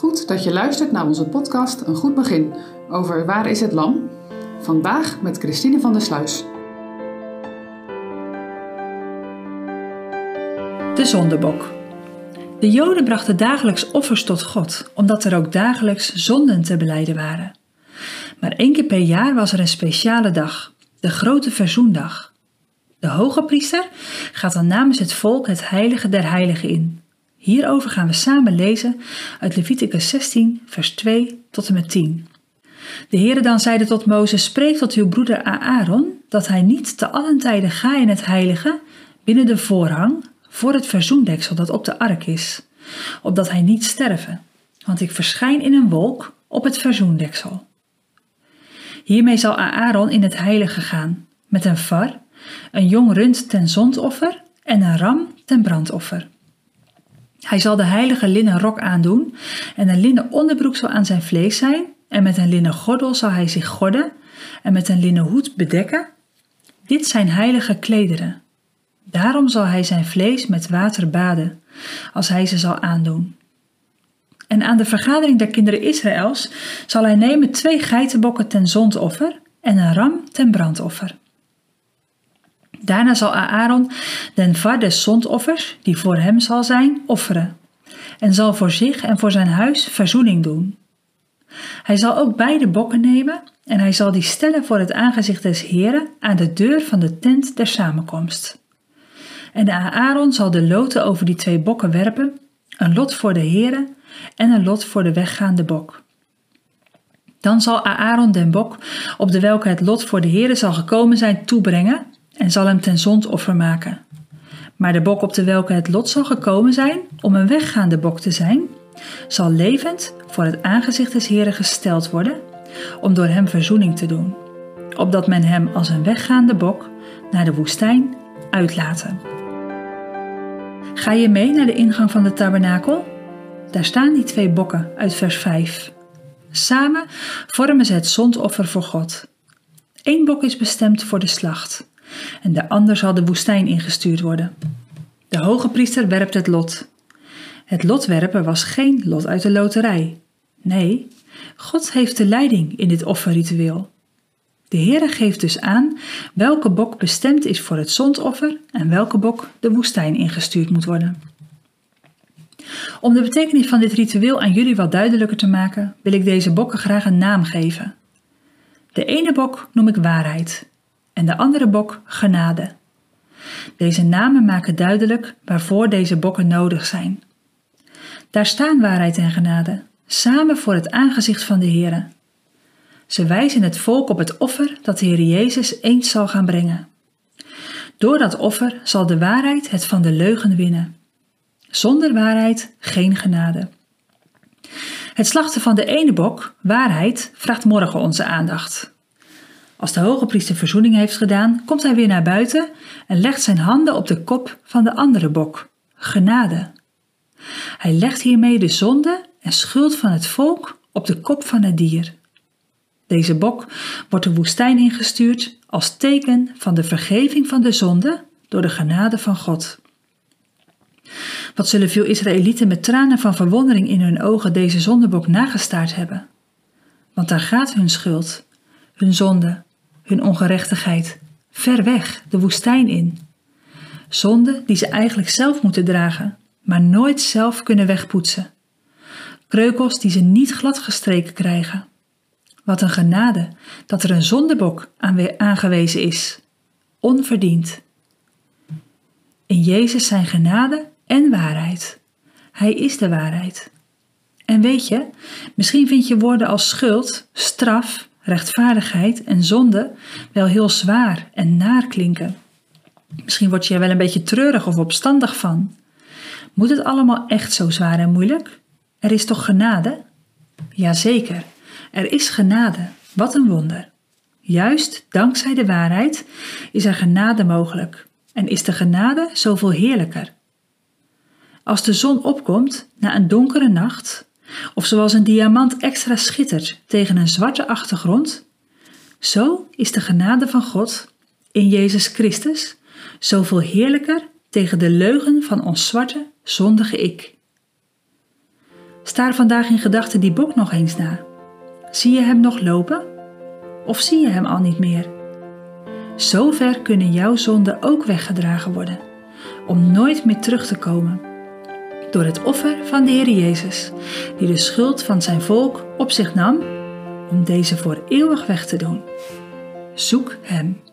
Goed dat je luistert naar onze podcast Een Goed Begin over Waar is het Lam? Vandaag met Christine van der Sluis. De zondebok. De Joden brachten dagelijks offers tot God, omdat er ook dagelijks zonden te beleiden waren. Maar één keer per jaar was er een speciale dag, de grote verzoendag. De hoge priester gaat dan namens het volk het heilige der heiligen in. Hierover gaan we samen lezen uit Leviticus 16, vers 2 tot en met 10. De Heere dan zeide tot Mozes, spreek tot uw broeder Aaron, dat hij niet te allen tijden ga in het heilige, binnen de voorhang, voor het verzoendeksel dat op de ark is, opdat hij niet sterven, want ik verschijn in een wolk op het verzoendeksel. Hiermee zal Aaron in het heilige gaan, met een var, een jong rund ten zondoffer en een ram ten brandoffer. Hij zal de heilige linnen rok aandoen en een linnen onderbroek zal aan zijn vlees zijn en met een linnen gordel zal hij zich gorden en met een linnen hoed bedekken. Dit zijn heilige klederen. Daarom zal hij zijn vlees met water baden, als hij ze zal aandoen. En aan de vergadering der kinderen Israëls zal hij nemen twee geitenbokken ten zondoffer en een ram ten brandoffer. Daarna zal Aaron den var des zondoffers, die voor hem zal zijn, offeren, en zal voor zich en voor zijn huis verzoening doen. Hij zal ook beide bokken nemen en hij zal die stellen voor het aangezicht des Heren aan de deur van de tent der samenkomst. En Aaron zal de loten over die twee bokken werpen, een lot voor de Heren en een lot voor de weggaande bok. Dan zal Aaron den bok, op de welke het lot voor de Heren zal gekomen zijn, toebrengen en zal hem ten zondoffer maken. Maar de bok op de welke het lot zal gekomen zijn, om een weggaande bok te zijn, zal levend voor het aangezicht des Heren gesteld worden, om door hem verzoening te doen, opdat men hem als een weggaande bok naar de woestijn uitlaten. Ga je mee naar de ingang van de tabernakel? Daar staan die twee bokken uit vers 5. Samen vormen ze het zondoffer voor God. Eén bok is bestemd voor de slacht en de ander zal de woestijn ingestuurd worden. De hoge priester werpt het lot. Het lotwerpen was geen lot uit de loterij. Nee, God heeft de leiding in dit offerritueel. De Heere geeft dus aan welke bok bestemd is voor het zondoffer en welke bok de woestijn ingestuurd moet worden. Om de betekenis van dit ritueel aan jullie wat duidelijker te maken, wil ik deze bokken graag een naam geven. De ene bok noem ik waarheid en de andere bok genade. Deze namen maken duidelijk waarvoor deze bokken nodig zijn. Daar staan waarheid en genade, samen voor het aangezicht van de Heere. Ze wijzen het volk op het offer dat de Heer Jezus eens zal gaan brengen. Door dat offer zal de waarheid het van de leugen winnen. Zonder waarheid geen genade. Het slachten van de ene bok, waarheid, vraagt morgen onze aandacht. Als de hoge priester verzoening heeft gedaan, komt hij weer naar buiten en legt zijn handen op de kop van de andere bok, genade. Hij legt hiermee de zonde en schuld van het volk op de kop van het dier. Deze bok wordt de woestijn ingestuurd als teken van de vergeving van de zonde door de genade van God. Wat zullen veel Israëlieten met tranen van verwondering in hun ogen deze zondebok nagestaard hebben? Want daar gaat hun schuld, hun zonde, hun ongerechtigheid, ver weg, de woestijn in. Zonde die ze eigenlijk zelf moeten dragen, maar nooit zelf kunnen wegpoetsen. Kreukels die ze niet gladgestreken krijgen. Wat een genade dat er een zondebok aangewezen is, onverdiend. In Jezus zijn genade en waarheid. Hij is de waarheid. En weet je, misschien vind je woorden als schuld, straf, rechtvaardigheid en zonde wel heel zwaar en naar klinken. Misschien word je er wel een beetje treurig of opstandig van. Moet het allemaal echt zo zwaar en moeilijk? Er is toch genade? Jazeker, er is genade. Wat een wonder. Juist dankzij de waarheid is er genade mogelijk en is de genade zoveel heerlijker. Als de zon opkomt na een donkere nacht, of zoals een diamant extra schittert tegen een zwarte achtergrond, zo is de genade van God in Jezus Christus zoveel heerlijker tegen de leugen van ons zwarte, zondige ik. Staar vandaag in gedachten die bok nog eens na. Zie je hem nog lopen? Of zie je hem al niet meer? Zover kunnen jouw zonden ook weggedragen worden, om nooit meer terug te komen. Door het offer van de Heer Jezus, die de schuld van zijn volk op zich nam, om deze voor eeuwig weg te doen. Zoek Hem.